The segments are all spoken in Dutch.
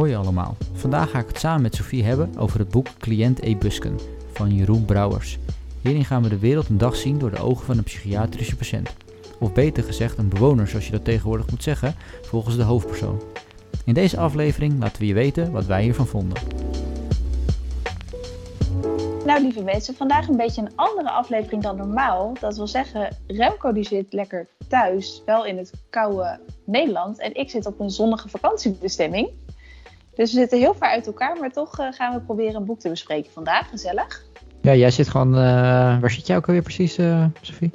Hoi allemaal. Vandaag ga ik het samen met Sophie hebben over het boek Cliënt E. Busken van Jeroen Brouwers. Hierin gaan we de wereld een dag zien door de ogen van een psychiatrische patiënt. Of beter gezegd een bewoner zoals je dat tegenwoordig moet zeggen, volgens de hoofdpersoon. In deze aflevering laten we je weten wat wij hiervan vonden. Nou, lieve mensen, vandaag een beetje een andere aflevering dan normaal. Dat wil zeggen, Remco die zit lekker thuis, wel in het koude Nederland. En ik zit op een zonnige vakantiebestemming. Dus we zitten heel ver uit elkaar, maar toch uh, gaan we proberen een boek te bespreken vandaag. Gezellig. Ja, jij zit gewoon. Uh, waar zit jij ook alweer precies, uh, Sophie?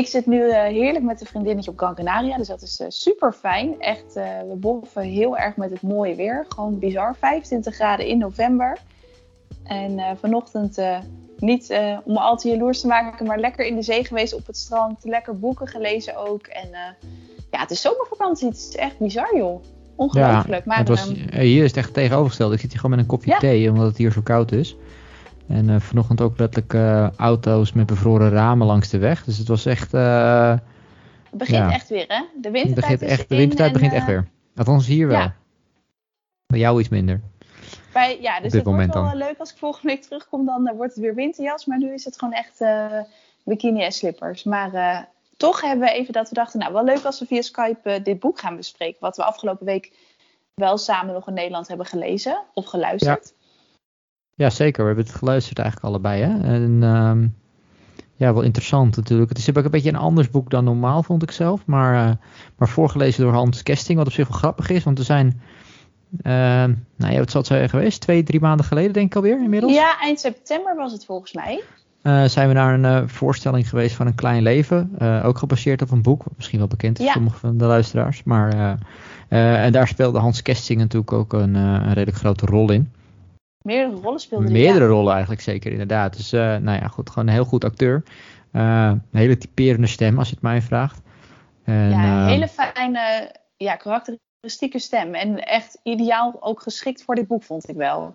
ik zit nu heerlijk met een vriendinnetje op Gran Canaria. Dus dat is super fijn. Echt, we boffen heel erg met het mooie weer. Gewoon bizar. 25 graden in november. En vanochtend niet om al te jaloers te maken, maar lekker in de zee geweest op het strand. Lekker boeken gelezen ook. En ja, het is zomervakantie. Het is echt bizar, joh. Ongelooflijk. Ja, maar, was, um, hier is het echt tegenovergesteld. Ik zit hier gewoon met een kopje thee, omdat het hier zo koud is. En uh, vanochtend ook letterlijk uh, auto's met bevroren ramen langs de weg. Dus het was echt... Uh, het begint ja. echt weer, hè? De wintertijd, begint echt, de wintertijd begint echt weer. Althans hier wel. Ja. Bij jou iets minder. Bij, ja, dus het wordt wel dan. leuk als ik volgende week terugkom. Dan wordt het weer winterjas. Maar nu is het gewoon echt bikini en slippers. Maar toch hebben we even dat we dachten, nou wel leuk als we via Skype uh, dit boek gaan bespreken. Wat we afgelopen week wel samen nog in Nederland hebben gelezen of geluisterd. Ja, ja zeker. We hebben het geluisterd eigenlijk allebei. Hè? En um, ja, wel interessant natuurlijk. Het is ook een beetje een anders boek dan normaal, vond ik zelf. Maar, uh, maar voorgelezen door Hans Kesting, wat op zich wel grappig is. Want er zijn, uh, nou ja, wat zal het zijn geweest? Twee, drie maanden geleden denk ik alweer inmiddels? Ja, eind september was het volgens mij. Uh, zijn we naar een uh, voorstelling geweest van Een Klein Leven. Uh, ook gebaseerd op een boek, wat misschien wel bekend is ja. voor sommige van de luisteraars. Maar, en daar speelde Hans Kesting natuurlijk ook een, een redelijk grote rol in. Meerdere rollen speelde hij. Meerdere ja. rollen eigenlijk zeker, inderdaad. Dus nou ja, goed, gewoon een heel goed acteur. een hele typerende stem, als je het mij vraagt. En, ja, een hele fijne ja, karakteristieke stem. En echt ideaal ook geschikt voor dit boek, vond ik wel.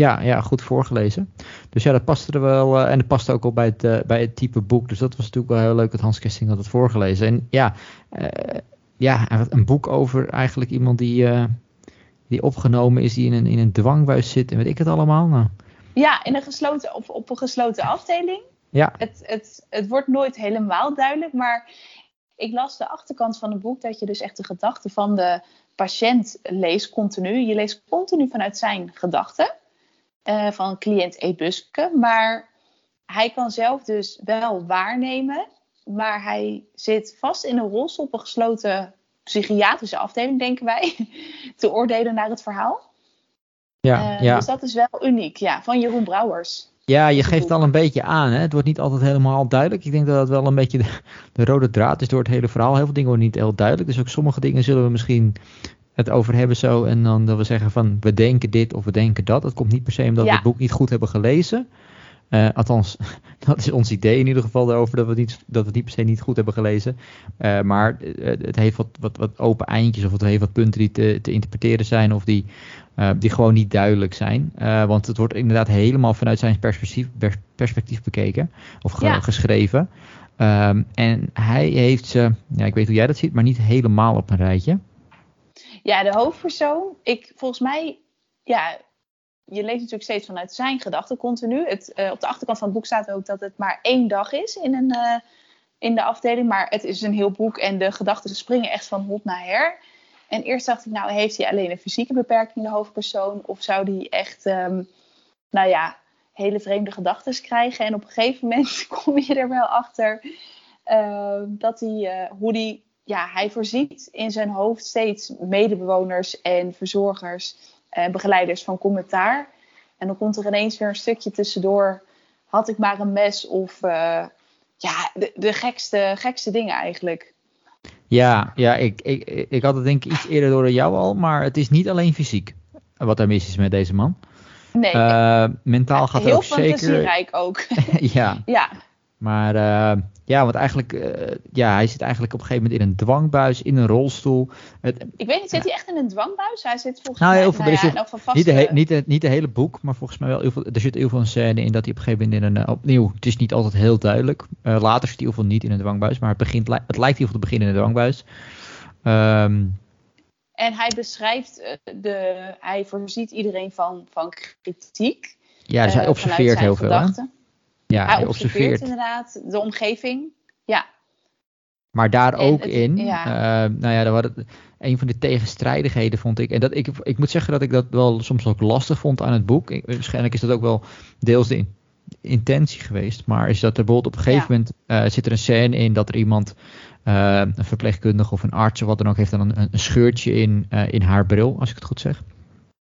Ja, ja, goed voorgelezen. Dus ja, dat paste er wel. Uh, en dat paste ook al bij het, uh, bij het type boek. Dus dat was natuurlijk wel heel leuk dat Hans Kesting had het voorgelezen. En ja, uh, ja een boek over eigenlijk iemand die, die opgenomen is, die in een, in een dwangbuis zit en weet ik het allemaal. Nou. Ja, in een gesloten, op, op een gesloten afdeling. Ja. Het, het, het wordt nooit helemaal duidelijk, maar ik las de achterkant van het boek dat je dus echt de gedachten van de patiënt leest continu. Je leest continu vanuit zijn gedachten. Uh, van cliënt E. Buske. Maar hij kan zelf dus wel waarnemen. Maar hij zit vast in een rolstoel op een gesloten psychiatrische afdeling, denken wij. te oordelen naar het verhaal. Ja, uh, ja. Dus dat is wel uniek, ja, van Jeroen Brouwers. Ja, je geeft het al een beetje aan. Hè? Het wordt niet altijd helemaal duidelijk. Ik denk dat het wel een beetje de, de, rode draad is door het hele verhaal. Heel veel dingen worden niet heel duidelijk. Dus ook sommige dingen zullen we misschien het over hebben zo. En dan dat we zeggen van we denken dit of we denken dat. Dat komt niet per se omdat ja. we het boek niet goed hebben gelezen. Uh, althans, dat is ons idee in ieder geval daarover dat we, niet, dat we het niet per se niet goed hebben gelezen. Uh, maar het heeft wat, wat, wat open eindjes of het heeft wat punten die te, te interpreteren zijn of die, uh, die gewoon niet duidelijk zijn. want het wordt inderdaad helemaal vanuit zijn perspectief, perspectief bekeken of ge, ja. geschreven. Um, en hij heeft ze, ja, ik weet hoe jij dat ziet, maar niet helemaal op een rijtje. Ja, de hoofdpersoon. Ik, volgens mij, ja, je leest natuurlijk steeds vanuit zijn gedachten continu. Het, uh, op de achterkant van het boek staat ook dat het maar één dag is in, een, uh, in de afdeling. Maar het is een heel boek en de gedachten springen echt van hot naar her. En eerst dacht ik, nou, heeft hij alleen een fysieke beperking, de hoofdpersoon? Of zou hij echt, um, nou ja, hele vreemde gedachten krijgen? En op een gegeven moment kom je er wel achter uh, dat hij, hoe die ja, hij voorziet in zijn hoofd steeds medebewoners en verzorgers en begeleiders van commentaar. En dan komt er ineens weer een stukje tussendoor. Had ik maar een mes of uh, ja, de, de gekste, gekste dingen eigenlijk. Ja, ja ik, ik, ik had het denk ik iets eerder door jou al, maar het is niet alleen fysiek wat er mis is met deze man. Nee. Uh, mentaal gaat het ook zeker... Heel fantasierijk ook. ja. ja. Maar uh, ja, want eigenlijk, uh, ja, hij zit eigenlijk op een gegeven moment in een dwangbuis, in een rolstoel. Het, ik weet niet, zit hij echt in een dwangbuis? Hij zit volgens nou, mij heel veel, nou ja, heel, vaste... niet, de he, niet, de, niet de hele boek, maar volgens mij wel heel veel, er zit heel veel een scène in dat hij op een gegeven moment in een, opnieuw, het is niet altijd heel duidelijk. Uh, later zit hij heel veel niet in een dwangbuis, maar het, begint, het lijkt heel veel te beginnen in een dwangbuis. Um, En hij beschrijft, de, hij voorziet iedereen van, van kritiek. Ja, dus hij observeert heel veel. Hè? Ja, hij, hij observeert, inderdaad de omgeving. Ja. Maar daar ook het, in, ja. Uh, nou ja, daar was een van de tegenstrijdigheden vond ik. En dat ik, ik moet zeggen dat ik dat wel soms ook lastig vond aan het boek. Ik, waarschijnlijk is dat ook wel deels de intentie geweest. Maar is dat er bijvoorbeeld op een gegeven moment uh, zit er een scène in dat er iemand, uh, een verpleegkundige of een arts of wat dan ook, heeft dan een, een scheurtje in, in haar bril, als ik het goed zeg.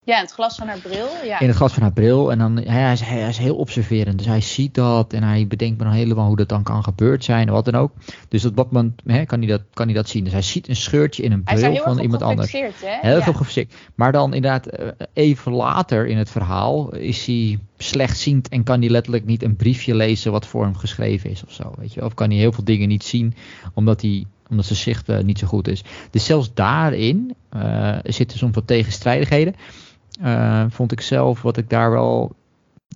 Ja, in het glas van haar bril. Ja. In het glas van haar bril. En dan, hij, is, hij is heel observerend. Dus hij ziet dat en hij bedenkt me dan helemaal hoe dat dan kan gebeurd zijn. Wat dan ook. Dus op dat moment hè, kan, hij dat, kan hij dat zien. Dus hij ziet een scheurtje in een bril van iemand anders. Hè? Heel ja. veel Maar dan inderdaad, eh, even later in het verhaal is hij slechtziend en kan hij letterlijk niet een briefje lezen wat voor hem geschreven is of zo. Weet je? Of kan hij heel veel dingen niet zien omdat hij omdat zijn zicht uh, niet zo goed is. Dus zelfs daarin uh, zitten soms wat tegenstrijdigheden. Uh, vond ik zelf wat ik daar wel.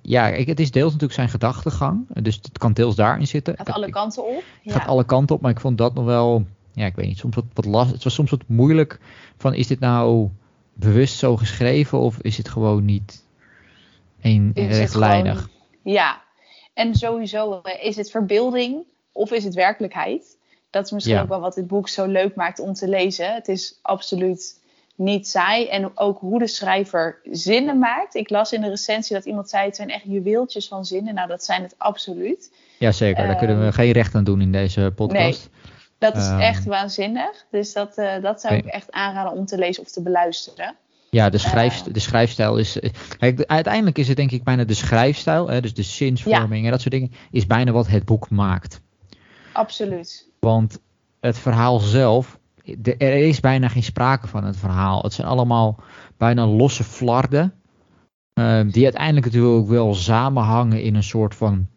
Ja, ik, het is deels natuurlijk zijn gedachtegang. Dus het kan deels daarin zitten. Het gaat alle kanten op. Het gaat alle kanten op, maar ik vond dat nog wel. Ja, ik weet niet, soms wat, wat last. Het was soms wat moeilijk. Van is dit nou bewust zo geschreven of is het gewoon niet een rechtlijnig? Ja, en sowieso is het verbeelding of is het werkelijkheid? Dat is misschien ook wel wat dit boek zo leuk maakt om te lezen. Het is absoluut niet saai. En ook hoe de schrijver zinnen maakt. Ik las in de recensie dat iemand zei: het zijn echt juweeltjes van zinnen. Nou, dat zijn het absoluut. Jazeker, daar kunnen we ehm, geen recht aan doen in deze podcast. Nee, dat is um, echt waanzinnig. Dus dat, uh, dat zou ik echt aanraden om te lezen of te beluisteren. Ja, de, schrijf, uh, de schrijfstijl is. Kijk, uiteindelijk is het denk ik bijna de schrijfstijl, hè, dus de zinsvorming ja. en dat soort dingen, is bijna wat het boek maakt. Absoluut. Want het verhaal zelf de, er is bijna geen sprake van het verhaal. Het zijn allemaal bijna losse flarden. Uh, die uiteindelijk natuurlijk ook wel samenhangen in een soort van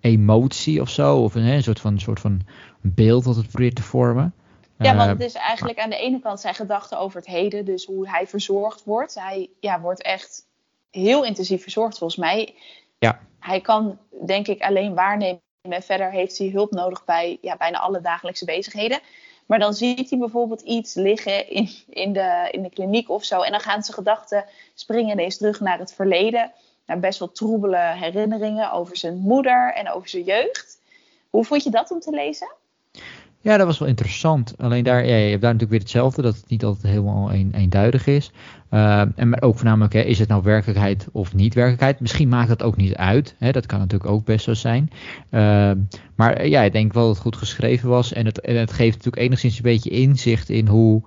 emotie of zo. Of een, een soort, van, een soort van beeld dat het probeert te vormen. Ja, want het is eigenlijk aan de ene kant zijn gedachten over het heden. Dus hoe hij verzorgd wordt. Hij ja, wordt echt heel intensief verzorgd volgens mij. Ja. Hij kan denk ik alleen waarnemen. En verder heeft hij hulp nodig bij ja, bijna alle dagelijkse bezigheden. Maar dan ziet hij bijvoorbeeld iets liggen in, in, de, in de kliniek of zo. En dan gaan zijn gedachten springen ineens terug naar het verleden. Naar best wel troebele herinneringen over zijn moeder en over zijn jeugd. Hoe vond je dat om te lezen? Ja, dat was wel interessant. Alleen daar, ja, je hebt daar natuurlijk weer hetzelfde, dat het niet altijd helemaal een, eenduidig is. Uh, en maar ook voornamelijk, hè, is het nou werkelijkheid of niet werkelijkheid? Misschien maakt dat ook niet uit. Hè, dat kan natuurlijk ook best zo zijn. Uh, maar ja, ik denk wel dat het goed geschreven was. En het, en het geeft natuurlijk enigszins een beetje inzicht in hoe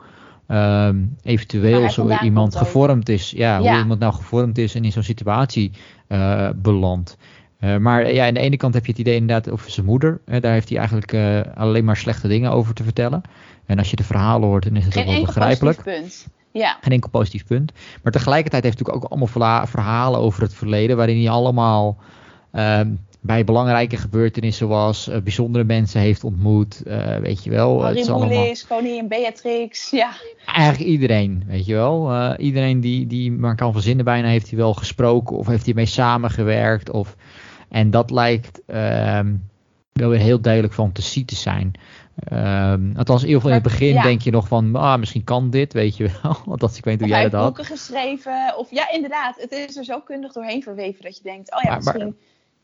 um, eventueel zo iemand gevormd is. Ja, ja, hoe iemand nou gevormd is en in zo'n situatie uh, belandt. Uh, maar ja, aan de ene kant heb je het idee inderdaad over zijn moeder. Uh, daar heeft hij eigenlijk uh, alleen maar slechte dingen over te vertellen. En als je de verhalen hoort, dan is het Geen ook wel begrijpelijk. Punt. Ja. Geen enkel positief punt. Maar tegelijkertijd heeft hij natuurlijk ook allemaal verhalen over het verleden. Waarin hij allemaal ehm, bij belangrijke gebeurtenissen was. bijzondere mensen heeft ontmoet. weet je wel. Het allemaal... koningin Beatrix. Ja. Eigenlijk iedereen, weet je wel. iedereen die, die maar kan verzinnen bijna heeft hij wel gesproken. Of heeft hij mee samengewerkt. Of en dat lijkt um, wel weer heel duidelijk fantasie te zijn. Um, althans, in ieder geval in het begin ja. denk je nog van, ah, misschien kan dit, weet je wel. Want dat, ik weet hoe jij dat had. boeken geschreven. Of ja, inderdaad, het is er zo kundig doorheen verweven dat je denkt, oh ja, maar, misschien... Maar,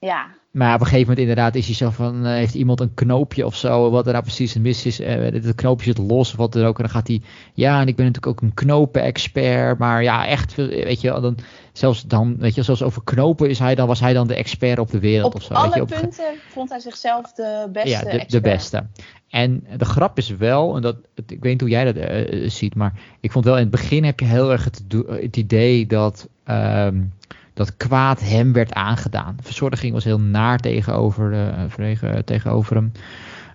ja. Maar op een gegeven moment inderdaad is hij zo van, uh, heeft iemand een knoopje of zo, wat er nou precies mis is, uh, het knoopje zit los of wat dan ook. En dan gaat hij, ja, en ik ben natuurlijk ook een knopen-expert, maar ja, echt, weet je, dan, zelfs dan, weet je, zelfs over knopen is hij dan, was hij dan de expert op de wereld op of zo. alle weet je, op punten vond hij zichzelf de beste Ja, de, expert. de beste. En de grap is wel, en dat, ik weet niet hoe jij dat uh, ziet, maar ik vond wel in het begin heb je heel erg het, het idee dat, um, dat kwaad hem werd aangedaan. De verzorging was heel naar tegenover, uh, tegenover hem.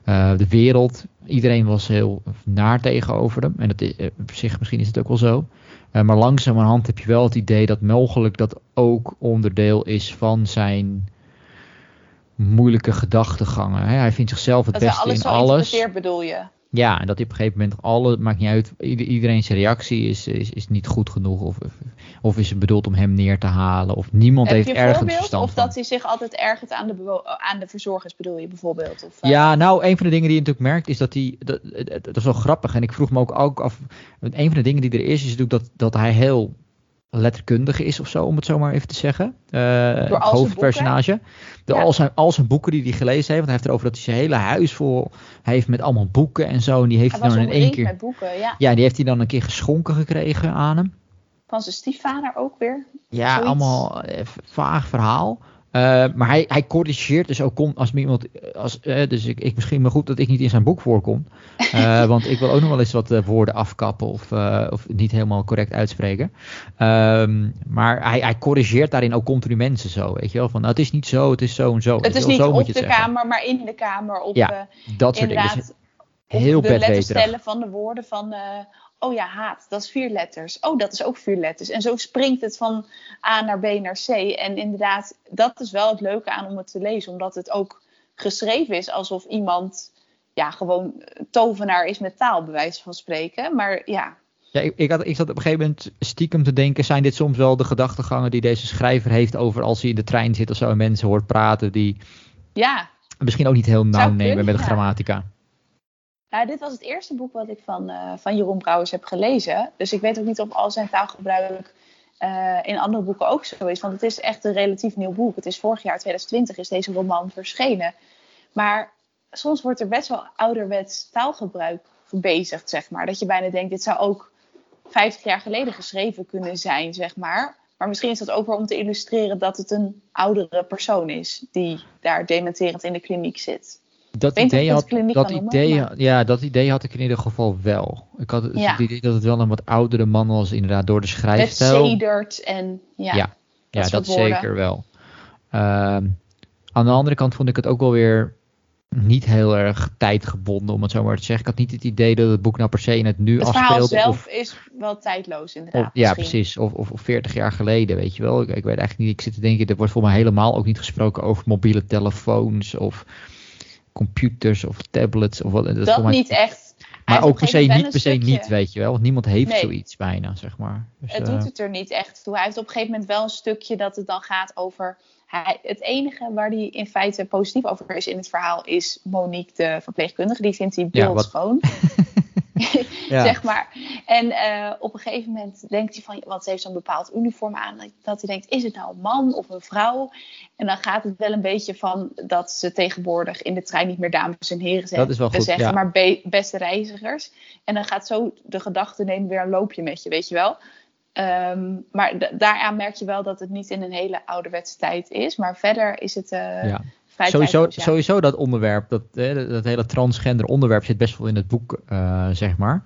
Uh, de wereld, iedereen was heel naar tegenover hem. En dat is, op zich, misschien is het ook wel zo. Uh, maar langzamerhand heb je wel het idee dat mogelijk dat ook onderdeel is van zijn moeilijke gedachtegangen. Hè? Hij vindt zichzelf het dat beste alles in alles. Dat bedoel je? Ja, en dat hij op een gegeven moment alle, maakt niet uit, iedereen zijn reactie is, is, is niet goed genoeg. Of, of is het bedoeld om hem neer te halen. Of niemand heeft ergens verstand Of dat hij zich altijd ergert aan de, aan de verzorgers, bedoel je bijvoorbeeld? Of, uh... Ja, nou, een van de dingen die je natuurlijk merkt is dat hij, dat, dat, is wel grappig. En ik vroeg me ook, ook af, een van de dingen die er is, is natuurlijk dat, dat hij heel letterkundige is of zo, om het zo maar even te zeggen. Uh, hoofdpersonage. Door al, zijn, al zijn boeken die hij gelezen heeft. Want hij heeft erover dat hij zijn hele huis vol heeft met allemaal boeken en zo. En die heeft hij, dan in één keer. Met boeken, ja. ja, die heeft hij dan een keer geschonken gekregen aan hem. Van zijn stiefvader ook weer. Ja, allemaal eh, vaag verhaal. Uh, maar hij, hij corrigeert dus ook komt als iemand. Als, uh, dus ik, ik misschien maar goed dat ik niet in zijn boek voorkom. Uh, want ik wil ook nog wel eens wat woorden afkappen of, of niet helemaal correct uitspreken. Um, maar hij, hij corrigeert daarin ook continu mensen zo. Weet je wel? Van nou, het is niet zo, het is zo en zo. Het is niet zo op de kamer, maar in de kamer. Op, ja, dat soort dingen. Dus heel de letters stellen van de woorden van oh ja, haat, dat is vier letters. Oh, dat is ook vier letters. En zo springt het van A naar B naar C. En inderdaad, dat is wel het leuke aan om het te lezen, omdat het ook geschreven is alsof iemand ja, gewoon tovenaar is met taal, bij wijze van spreken. Maar ja. Ja, ik, ik, had, ik zat op een gegeven moment stiekem te denken: zijn dit soms wel de gedachtegangen die deze schrijver heeft over als hij in de trein zit of zo en mensen hoort praten die. Ja. Misschien ook niet heel nauw nemen met de grammatica. Nou, dit was het eerste boek wat ik van, uh, van Jeroen Brouwers heb gelezen. Dus ik weet ook niet of al zijn taalgebruik uh, in andere boeken ook zo is. Want het is echt een relatief nieuw boek. Het is vorig jaar, 2020, is deze roman verschenen. Maar soms wordt er best wel ouderwets taalgebruik verbezigd, zeg maar. Dat je bijna denkt, dit zou ook 50 jaar geleden geschreven kunnen zijn, zeg maar. Maar misschien is dat ook wel om te illustreren dat het een oudere persoon is die daar dementerend in de kliniek zit dat idee, had, dat, idee, ja, dat idee had ik in ieder geval wel. Ik had het idee dat het wel een wat oudere man was, inderdaad, door de schrijfstijl. Met zedert en ja, ja, dat, ja, dat zeker wel. Ehm, aan de andere kant vond ik het ook wel weer niet heel erg tijdgebonden, om het zo maar te zeggen. Ik had niet het idee dat het boek nou per se in het nu afspeelde. Het verhaal zelf is wel tijdloos, inderdaad. ja, precies. Of, of, of 40 jaar geleden, weet je wel. Ik, ik, weet eigenlijk niet, ik zit te denken, er wordt voor mij helemaal ook niet gesproken over mobiele telefoons of computers of tablets. Of wat, dat, dat niet echt. Maar ook per se niet, per se niet, weet je wel. Want niemand heeft zoiets bijna, zeg maar. Dus, het doet eh, het er niet echt toe. Hij heeft op een gegeven moment wel een stukje dat het dan gaat over... Hij, het enige waar hij in feite positief over is in het verhaal is Monique, de verpleegkundige. Die vindt hij beeldschoon. Ja, zeg maar. En uh, op een gegeven moment denkt hij van, want ze heeft zo'n bepaald uniform aan, dat hij denkt, is het nou een man of een vrouw? En dan gaat het wel een beetje van dat ze tegenwoordig in de trein niet meer dames en heren zeggen, dat is wel goed, zeggen maar beste reizigers. En dan gaat zo de gedachte nemen weer een loopje met je, weet je wel. Um, maar daaraan merk je wel dat het niet in een hele ouderwetse tijd is. Maar verder is het uh, ja sowieso, sowieso dat onderwerp, dat, dat hele transgender onderwerp zit best wel in het boek, uh, zeg maar.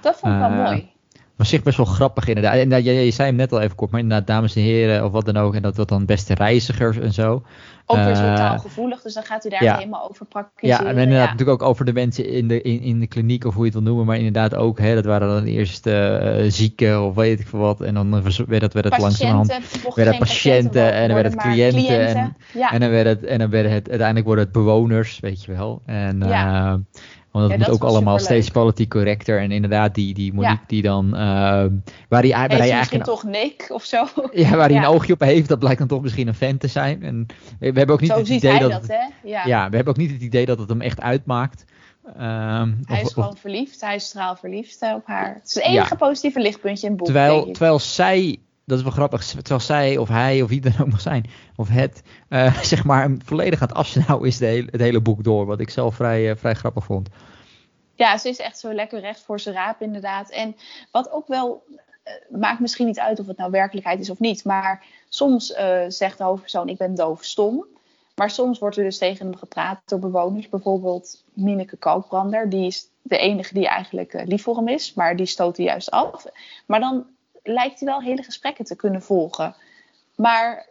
Dat vond ik wel uh, mooi. Was zich best wel grappig inderdaad. En je, je, zei hem net al even kort, maar inderdaad, dames en heren, of wat dan ook. En dat wat dan beste reizigers en zo. Ook weer zo taalgevoelig, dus dan gaat hij daar helemaal over praktiseren. Ja, en inderdaad natuurlijk ook over de mensen in de, in, in de kliniek, of hoe je het wil noemen. Maar inderdaad ook, hè, dat waren dan eerst uh, zieken of weet ik veel wat. En dan werd het, werd het langzamerhand werd het patiënten en dan werd het cliënten. cliënten. En, en, dan werd het, en dan werd het, uiteindelijk worden het bewoners, weet je wel. En, ja. Uh, want dat moet ook allemaal steeds politiek correcter. En inderdaad, die, die Monique die dan... Uh, waar hij, waar hij eigenlijk... toch Nick of zo? Ja, waar hij een oogje op heeft, dat blijkt dan toch misschien een fan te zijn. En we hebben ook niet zo het idee dat... dat hè? Ja. ja. we hebben ook niet het idee dat het hem echt uitmaakt. Um, hij is gewoon verliefd. Hij is straal verliefd op haar. Het is het enige positieve lichtpuntje in het boek. Terwijl, terwijl zij dat is wel grappig, terwijl zij of hij of wie ook mag zijn, of het, uh, zeg maar, volledig aan het afsnauwen is de het hele boek door. Wat ik zelf vrij, uh, vrij grappig vond. Ja, ze is echt zo lekker recht voor zijn raap, inderdaad. En wat ook wel, uh, maakt misschien niet uit of het nou werkelijkheid is of niet, maar soms zegt de hoofdpersoon: Ik ben doofstom. Maar soms wordt er dus tegen hem gepraat door bewoners. Bijvoorbeeld Mineke Kalkbrander. Die is de enige die eigenlijk lief voor hem is. Maar die stoot hij juist af. Maar dan lijkt hij wel hele gesprekken te kunnen volgen. Maar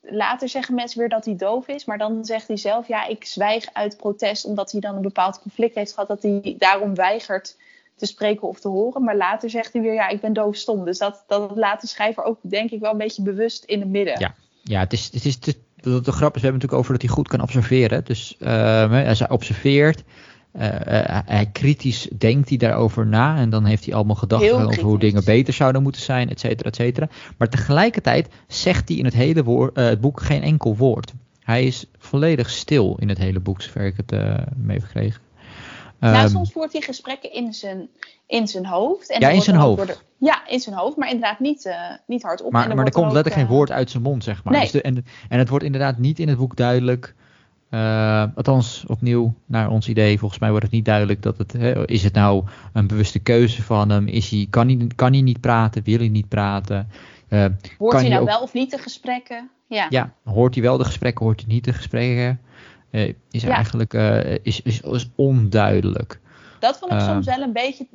later zeggen mensen weer dat hij doof is. Maar dan zegt hij zelf, ja, ik zwijg uit protest. Omdat hij dan een bepaald conflict heeft gehad. Dat hij daarom weigert te spreken of te horen. Maar later zegt hij weer, ja, ik ben doofstom. Dus dat, dat laat de schrijver ook, denk ik, wel een beetje bewust in het midden. Ja, ja het is, het is de, grap is, we hebben natuurlijk over dat hij goed kan observeren. Dus uh, hij observeert, hij kritisch denkt hij daarover na. En dan heeft hij allemaal gedachten over hoe dingen beter zouden moeten zijn, et cetera, et cetera. Maar tegelijkertijd zegt hij in het hele woord, het boek geen enkel woord. Hij is volledig stil in het hele boek, zover ik het mee heb gekregen. Nou, um, soms voert hij gesprekken in zijn, in zijn hoofd. En ja, in zijn hoofd. ja, in zijn hoofd, maar inderdaad niet, uh, niet hardop. Maar, er, maar er komt letterlijk geen woord uit zijn mond, zeg maar. Nee. Dus de, en, en het wordt inderdaad niet in het boek duidelijk. Uh, althans, opnieuw, naar ons idee, volgens mij wordt het niet duidelijk dat het. Hè, is het nou een bewuste keuze van hem? Is hij, kan, hij, kan hij niet praten? Wil hij niet praten? Uh, hoort hij nou ook, wel of niet de gesprekken? Ja. ja, hoort hij wel de gesprekken, hoort hij niet de gesprekken? Uh, is eigenlijk is, is, is onduidelijk. Dat vond ik soms wel een beetje.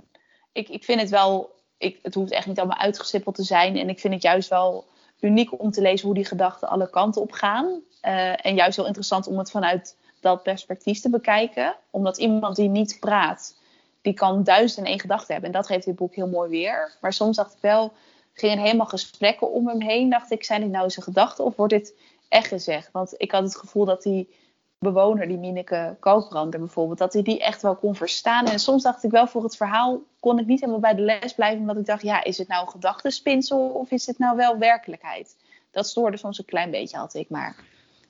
Ik, ik vind het wel. Ik, het hoeft echt niet allemaal uitgestippeld te zijn. En ik vind het juist wel uniek om te lezen hoe die gedachten alle kanten op gaan. Uh, en juist wel interessant om het vanuit dat perspectief te bekijken. Omdat iemand die niet praat, die kan duizend en één gedachte hebben. En dat geeft dit boek heel mooi weer. Maar soms dacht ik wel, gingen helemaal gesprekken om hem heen. Dacht ik, zijn dit nou zijn gedachten of wordt dit echt gezegd? Want ik had het gevoel dat hij bewoner, die Mineke Koopbrander bijvoorbeeld, dat hij die echt wel kon verstaan. En soms dacht ik wel voor het verhaal kon ik niet helemaal bij de les blijven, omdat ik dacht, ja, is het nou een gedachtenspinsel of is het nou wel werkelijkheid? Dat stoorde soms een klein beetje, had ik maar.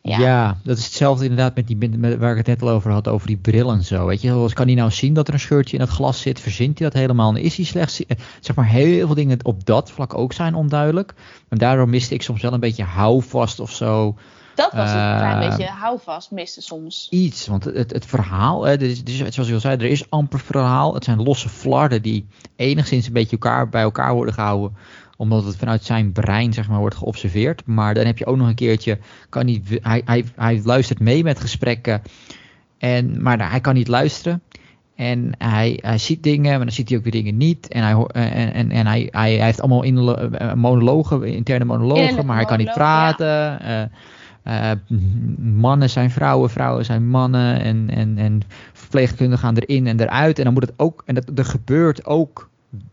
Ja. ja. dat is hetzelfde inderdaad met die met, waar ik het net al over had, over die bril en zo. Weet je, kan hij nou zien dat er een scheurtje in het glas zit? Verzint hij dat helemaal? En is hij slechts, eh, zeg maar, heel veel dingen op dat vlak ook zijn onduidelijk. En daardoor miste ik soms wel een beetje houvast of zo dat was een klein uh, beetje houvast miste soms. Iets, want het, het verhaal, hè, is, is, zoals je al zei, er is amper verhaal. Het zijn losse flarden die enigszins een beetje elkaar, bij elkaar worden gehouden omdat het vanuit zijn brein zeg maar, wordt geobserveerd. Maar dan heb je ook nog een keertje, kan niet, hij, hij, hij luistert mee met gesprekken, en, maar hij kan niet luisteren. En hij, hij ziet dingen, maar dan ziet hij ook weer dingen niet. En hij, en, en, en hij, hij, hij heeft allemaal in, uh, monologen, interne monologen, maar hij kan niet praten. Ja. Uh, uh, mannen zijn vrouwen, vrouwen zijn mannen en, en, en verpleegkundigen gaan erin en eruit. En dan moet het ook, en dat, er gebeurt ook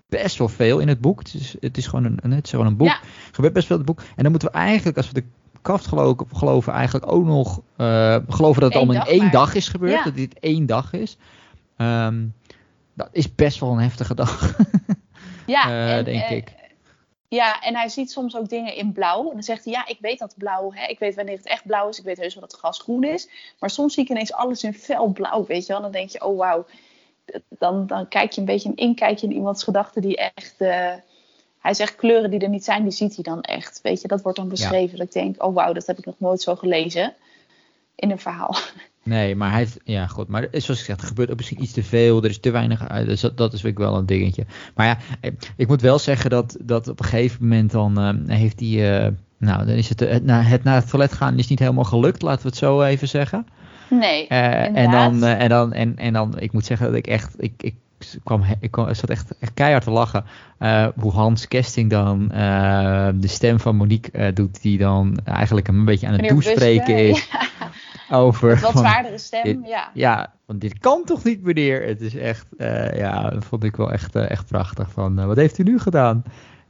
best wel veel in het boek. Het is, het is, gewoon, een, het is gewoon een boek. Er gebeurt best veel in het boek. En dan moeten we eigenlijk, als we de kaft geloven, geloven eigenlijk ook nog uh, geloven dat het allemaal in één dag is gebeurd. Dat dit één dag is. Um, dat is best wel een heftige dag. ja, uh, en, denk ik. Ja, en hij ziet soms ook dingen in blauw. En dan zegt hij, ja, ik weet dat blauw, hè, ik weet wanneer het echt blauw is. Ik weet heus wel dat het gras groen is. Maar soms zie ik ineens alles in fel blauw, weet je wel. Dan denk je, oh wauw. Dan, dan kijk je een beetje een inkijkje in iemands gedachten die echt... Uh, hij zegt kleuren die er niet zijn, die ziet hij dan echt. Weet je, dat wordt dan beschreven. Dat ik denk, oh wauw, dat heb ik nog nooit zo gelezen in een verhaal. Nee, maar hij heeft, ja goed, maar zoals ik zeg, er gebeurt ook misschien iets te veel, er is te weinig, dus dat, dat is ik wel een dingetje. Maar ja, ik moet wel zeggen dat, dat op een gegeven moment dan uh, heeft hij, uh, nou dan is het, het, het naar het toilet gaan is niet helemaal gelukt, laten we het zo even zeggen. Nee, uh, en dan, en dan, en, en dan, ik moet zeggen dat ik echt, ik, ik kwam, ik kwam, zat echt, echt keihard te lachen. Uh, hoe Hans Kesting dan uh, de stem van Monique uh, doet, die dan eigenlijk een beetje aan het toespreken is. Ja. Over. Een wat zwaardere stem, ja. Ja, want dit kan toch niet, meneer? Het is echt, ja, dat vond ik wel echt, echt prachtig. Van, wat heeft u nu gedaan?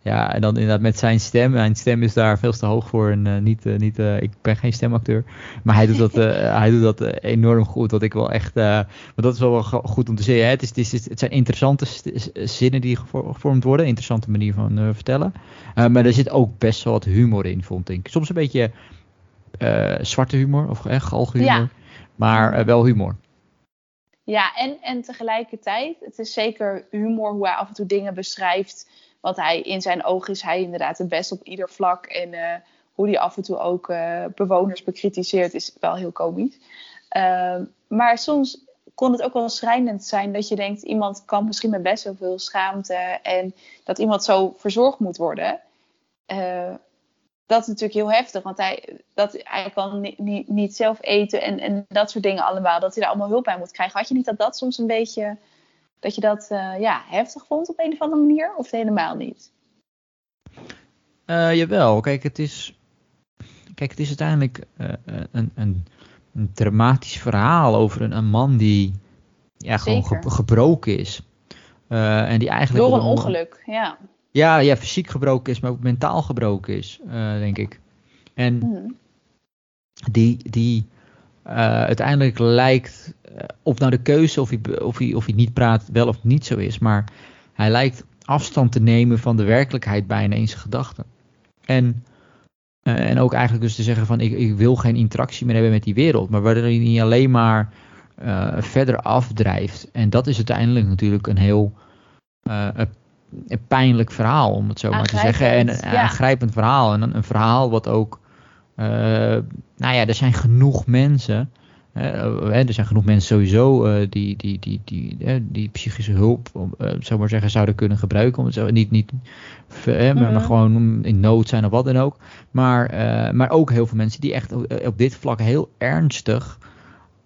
Ja, en dan inderdaad met zijn stem. Mijn stem is daar veel te hoog voor. En uh, niet, uh, niet, uh, ik ben geen stemacteur. Maar hij doet dat, hij doet dat enorm goed. Wat ik wel echt. maar dat is wel, wel goed om te zeggen. Hè. Het, is, het, is, het zijn interessante zinnen die gevormd worden. Interessante manier van vertellen. maar er zit ook best wel wat humor in, vond ik. Soms een beetje zwarte humor of echt galgenhumor. Ja. Maar wel humor. Ja, en, en tegelijkertijd, het is zeker humor hoe hij af en toe dingen beschrijft want hij, in zijn ogen is hij inderdaad het best op ieder vlak. En uh, hoe hij af en toe ook uh, bewoners bekritiseert is wel heel komisch. Uh, maar soms kon het ook wel schrijnend zijn dat je denkt... iemand kan misschien met best wel veel schaamte... en dat iemand zo verzorgd moet worden... Uh, dat is natuurlijk heel heftig, want hij, dat, hij kan niet, niet zelf eten en, en dat soort dingen allemaal. Dat hij daar allemaal hulp bij moet krijgen. Had je niet dat dat soms een beetje dat je dat uh, ja, heftig vond op een of andere manier? Of helemaal niet? Uh, jawel, kijk, het is, kijk, het is uiteindelijk uh, een, een, een, dramatisch verhaal over een, een man die ja, gewoon ge, gebroken is. en die eigenlijk Door een ongeluk, ja. Ja, ja, fysiek gebroken is, maar ook mentaal gebroken is, denk ik. En mm. die, die uiteindelijk lijkt, of nou de keuze of hij, of, hij, of hij niet praat wel of niet zo is, maar hij lijkt afstand te nemen van de werkelijkheid bijna in zijn gedachten. En, en ook eigenlijk dus te zeggen van ik, ik wil geen interactie meer hebben met die wereld, maar waardoor hij niet alleen maar verder afdrijft. En dat is uiteindelijk natuurlijk een heel een pijnlijk verhaal, om het zo maar te zeggen. En een aangrijpend verhaal. En een, een, verhaal wat ook. Uh, nou ja, er zijn genoeg mensen. Uh, er zijn genoeg mensen sowieso die, die, die, die, die psychische hulp, zou maar zeggen, zouden kunnen gebruiken. Om het zo, niet, niet maar, maar, mhm. gewoon in nood zijn of wat dan ook. Maar, maar ook heel veel mensen die echt op dit vlak heel ernstig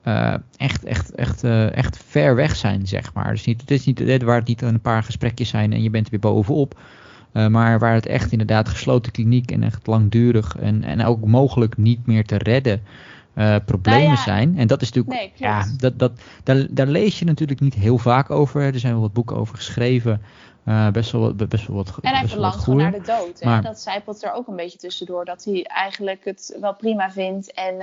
uh, echt, echt, echt, uh, echt ver weg zijn, zeg maar. Dus niet, het is niet waar het niet een paar gesprekjes zijn en je bent er weer bovenop. Uh, maar waar het echt inderdaad gesloten kliniek en echt langdurig en, en ook mogelijk niet meer te redden problemen nou zijn. En dat is natuurlijk, nee, ja, dat, dat, daar, daar lees je natuurlijk niet heel vaak over. Er zijn wel wat boeken over geschreven. best, wel, wat, best wel wat En hij verlangt gewoon naar de dood. Maar, dat zijpelt er ook een beetje tussendoor. Dat hij eigenlijk het wel prima vindt en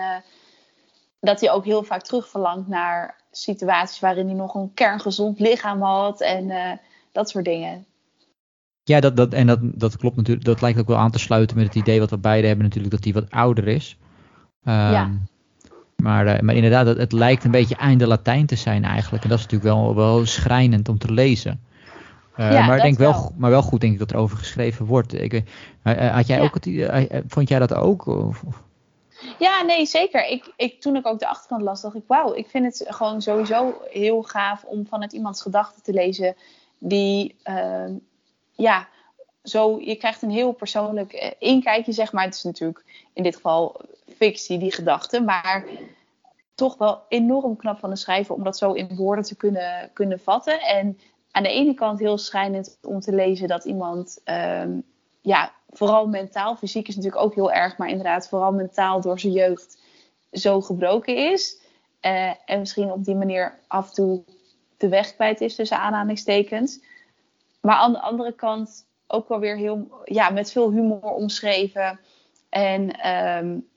dat hij ook heel vaak terugverlangt naar situaties waarin hij nog een kerngezond lichaam had en dat soort dingen. Ja, dat, dat, en dat, dat klopt natuurlijk. Dat lijkt ook wel aan te sluiten met het idee wat we beide hebben natuurlijk, dat hij wat ouder is. Um, ja. Maar, uh, maar inderdaad, het, het, lijkt een beetje einde Latijn te zijn eigenlijk. En dat is natuurlijk wel, wel schrijnend om te lezen. Uh, ja, maar ik denk wel, wel, maar wel goed denk ik dat er over geschreven wordt. Ik, had jij ja. ook het, vond jij dat ook? Of? Ja, nee, zeker. Ik, ik, toen ik ook de achterkant las, dacht ik, wauw, ik vind het gewoon sowieso heel gaaf om vanuit iemands gedachten te lezen. Die, uh, ja, zo, je krijgt een heel persoonlijk uh, inkijkje, zeg maar. Het is natuurlijk in dit geval fictie, die gedachten, maar toch wel enorm knap van de schrijver om dat zo in woorden te kunnen, kunnen vatten. En aan de ene kant heel schrijnend om te lezen dat iemand um, ja, vooral mentaal, fysiek is natuurlijk ook heel erg, maar inderdaad vooral mentaal door zijn jeugd zo gebroken is. Uh, en misschien op die manier af en toe de weg kwijt is tussen aanhalingstekens. Maar aan de andere kant ook wel weer heel, ja, met veel humor omschreven. En um,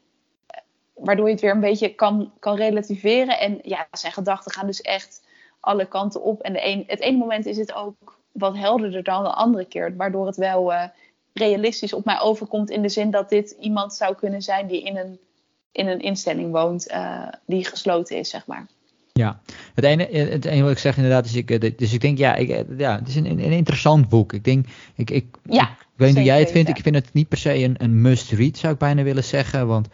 waardoor je het weer een beetje kan, kan relativeren. En ja, zijn gedachten gaan dus echt alle kanten op. En de een, het ene moment is het ook wat helderder dan de andere keer. Waardoor het wel uh, realistisch op mij overkomt. In de zin dat dit iemand zou kunnen zijn die in een, in een instelling woont uh, die gesloten is, zeg maar. Ja, het ene, het ene wat ik zeg inderdaad is, ik, eh, dus ik denk ja, ik, eh, ja het is een, een interessant boek. Ik denk, ik, ik, ja, ik weet niet hoe jij het vindt. Ik vind het niet per se een, een must-read, zou ik bijna willen zeggen. Want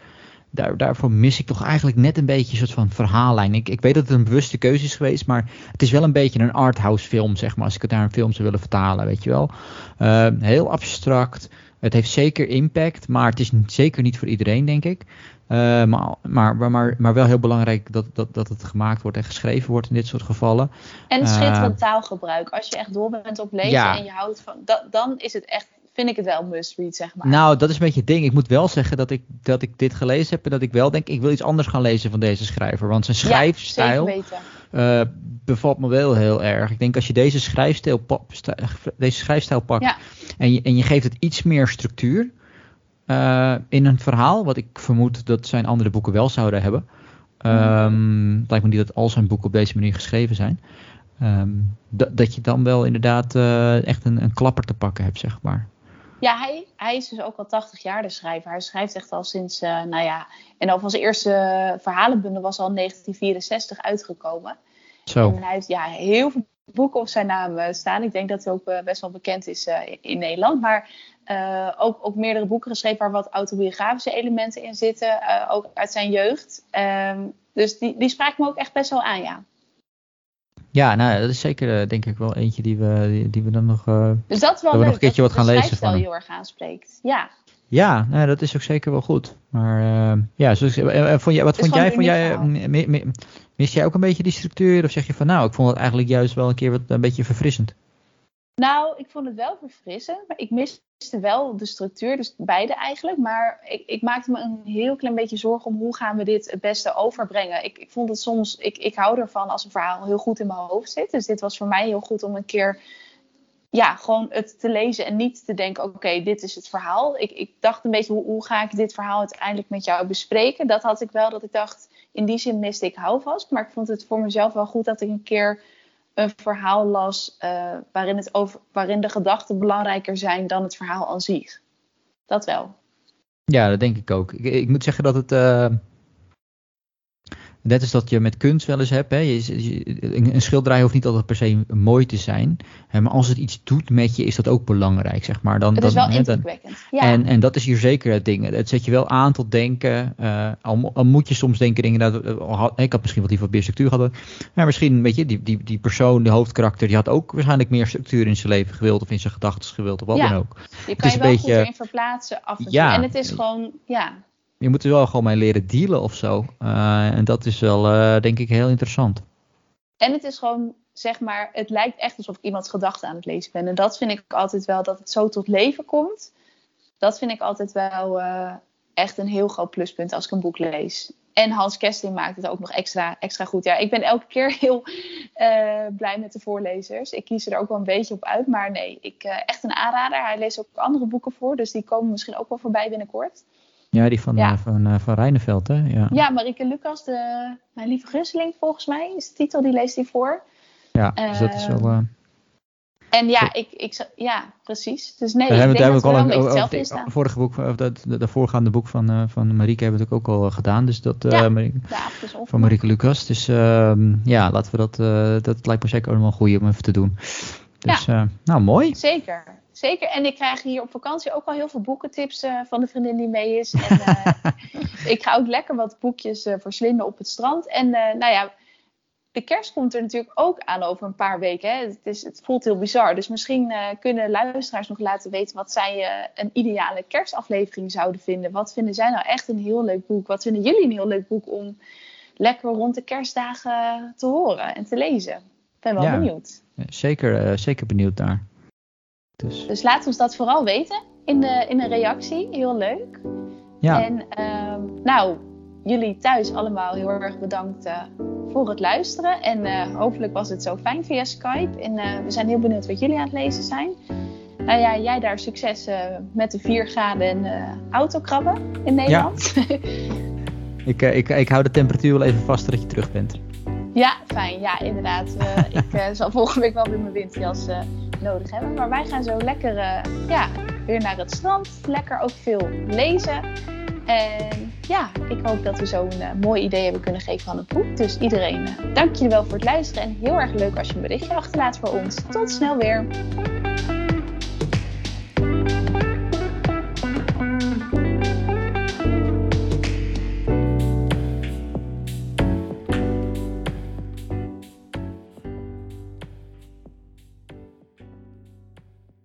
daar, daarvoor mis ik toch eigenlijk net een beetje een soort van verhaallijn. Ik, ik weet dat het een bewuste keuze is geweest, maar het is wel een beetje een arthouse film, zeg maar, als ik het naar een film zou willen vertalen, weet je wel. Uh, heel abstract. Het heeft zeker impact, maar het is zeker niet voor iedereen, denk ik. Uh, maar, maar, maar, maar wel heel belangrijk dat, dat, dat het gemaakt wordt en geschreven wordt in dit soort gevallen. En schitterend uh, taalgebruik. Als je echt dol bent op lezen ja. en je houdt van. Dat, dan is het echt vind ik het wel must read, zeg maar. Nou, dat is een beetje het ding. Ik moet wel zeggen dat ik, dat ik dit gelezen heb en dat ik wel denk, ik wil iets anders gaan lezen van deze schrijver. Want zijn schrijfstijl ja, uh, bevalt me wel heel erg. Ik denk als je deze schrijfstijl, deze schrijfstijl pakt ja. en, je, en je geeft het iets meer structuur uh, in een verhaal, wat ik vermoed dat zijn andere boeken wel zouden hebben. Um, het lijkt me niet dat al zijn boeken op deze manier geschreven zijn. Um, dat je dan wel inderdaad uh, echt een, een klapper te pakken hebt, zeg maar. Ja, hij, hij is dus ook al 80 jaar de schrijver. Hij schrijft echt al sinds, uh, nou ja, en al van zijn eerste verhalenbundel was al in 1964 uitgekomen. Zo. En hij heeft ja, heel veel boeken op zijn naam uh, staan. Ik denk dat hij ook uh, best wel bekend is in Nederland. Maar ook, ook meerdere boeken geschreven waar wat autobiografische elementen in zitten. ook uit zijn jeugd. Um, dus die, die me ook echt best wel aan, ja. Ja, nou, dat is zeker uh, denk ik wel eentje die we, die, die we dan nog. Uh, dus dat is wel leuk, nog een keertje wat gaan lezen van. heel erg aanspreekt. Ja. Ja, nou, dat is ook zeker wel goed. Maar uh, ja, zoals, vond jij, wat vond jij? Vond jij mis jij ook een beetje die structuur? Of zeg je van nou, ik vond het eigenlijk juist wel een keer wat een beetje verfrissend? Nou, ik vond het wel verfrissend, maar ik miste wel de structuur, dus beide eigenlijk. Maar ik, ik, maakte me een heel klein beetje zorgen om hoe gaan we dit het beste overbrengen. Ik, ik vond het soms, ik, ik hou ervan als een verhaal heel goed in mijn hoofd zit. Dus dit was voor mij heel goed om een keer, ja, gewoon het te lezen en niet te denken, oké, dit is het verhaal. Ik, ik dacht een beetje, hoe, hoe ga ik dit verhaal uiteindelijk met jou bespreken? Dat had ik wel, dat ik dacht, in die zin miste ik houvast. Maar ik vond het voor mezelf wel goed dat ik een keer een verhaal las uh, waarin, het over, waarin de gedachten belangrijker zijn dan het verhaal aan zich. Dat wel. Ja, dat denk ik ook. Ik, ik moet zeggen dat het. Uh, net als dat je met kunst wel eens hebt. Hè, je, een schilderij hoeft niet altijd per se mooi te zijn. Hè, maar als het iets doet met je, is dat ook belangrijk. Zeg maar. dan, het is dan, wel indrukwekkend. Ja. En, en dat is hier zeker het ding. Het zet je wel aan tot denken. Uh, al, al, moet je soms denken, dingen, dat, ik had misschien wat liever meer structuur gehad. Maar misschien, weet je, die, die, die persoon, de hoofdkarakter, die had ook waarschijnlijk meer structuur in zijn leven gewild. Of in zijn gedachten gewild. Of wat ja. dan ook. Je kan je wel beetje, goed in verplaatsen af en toe. Ja, en het is gewoon, ja, je moet er wel gewoon mee leren dealen of zo. Uh, en dat is wel, uh, denk ik, heel interessant. En het is gewoon, zeg maar, het lijkt echt alsof ik iemands gedachten aan het lezen ben. En dat vind ik altijd wel, dat het zo tot leven komt. Dat vind ik altijd wel uh, echt een heel groot pluspunt als ik een boek lees. En Hans Kesting maakt het ook nog extra, extra goed. Ja, ik ben elke keer heel blij met de voorlezers. Ik kies er ook wel een beetje op uit. Maar nee, ik, echt een aanrader. Hij leest ook andere boeken voor. Dus die komen misschien ook wel voorbij binnenkort. Ja, die van, ja. Uh, van, uh, van Rijneveld, hè? Ja, ja Marike Lucas, de, mijn lieve Grusseling volgens mij, is de titel, die leest hij voor. Ja, dus dat is wel... Uh, en ja, ik, ik, ja, precies. Dus nee, we ik hebben denk het dat ook we al wel een beetje een, hetzelfde in vorige boek, of dat, de, de voorgaande boek van, uh, van Marieke hebben we het ook al gedaan. Dus dat, uh, ja, Marieke, de van Marieke Lucas. Dus uh, ja, laten we dat, uh, dat lijkt me zeker allemaal goed om even te doen. Dus ja. nou, mooi. Zeker. Zeker. En ik krijg hier op vakantie ook al heel veel boekentips uh, van de vriendin die mee is. En uh, ik ga ook lekker wat boekjes verslinden op het strand. En nou ja, de kerst komt er natuurlijk ook aan over een paar weken. Hè. Het, is, het voelt heel bizar. Dus misschien kunnen luisteraars nog laten weten wat zij een ideale kerstaflevering zouden vinden. Wat vinden zij nou echt een heel leuk boek? Wat vinden jullie een heel leuk boek om lekker rond de kerstdagen te horen en te lezen? Ik ben wel ja, benieuwd. Zeker, zeker benieuwd naar. Dus. dus laat ons dat vooral weten in, de, in een reactie. Heel leuk. Ja. En um, nou, jullie thuis allemaal heel erg bedankt uh, voor het luisteren. En uh, hopelijk was het zo fijn via Skype. En we zijn heel benieuwd wat jullie aan het lezen zijn. Nou ja, jij daar succes met de vier graden autokrabben in Nederland. Ja. ik, ik, ik hou de temperatuur wel even vast dat je terug bent. Ja, fijn. Ja, inderdaad. ik zal volgende week wel weer mijn winterjas nodig hebben. Maar wij gaan zo lekker ja, weer naar het strand. Lekker ook veel lezen. En ja, ik hoop dat we zo een uh, mooi idee hebben kunnen geven van het boek. Dus iedereen, uh, dank jullie wel voor het luisteren. En heel erg leuk als je een berichtje achterlaat voor ons. Tot snel weer.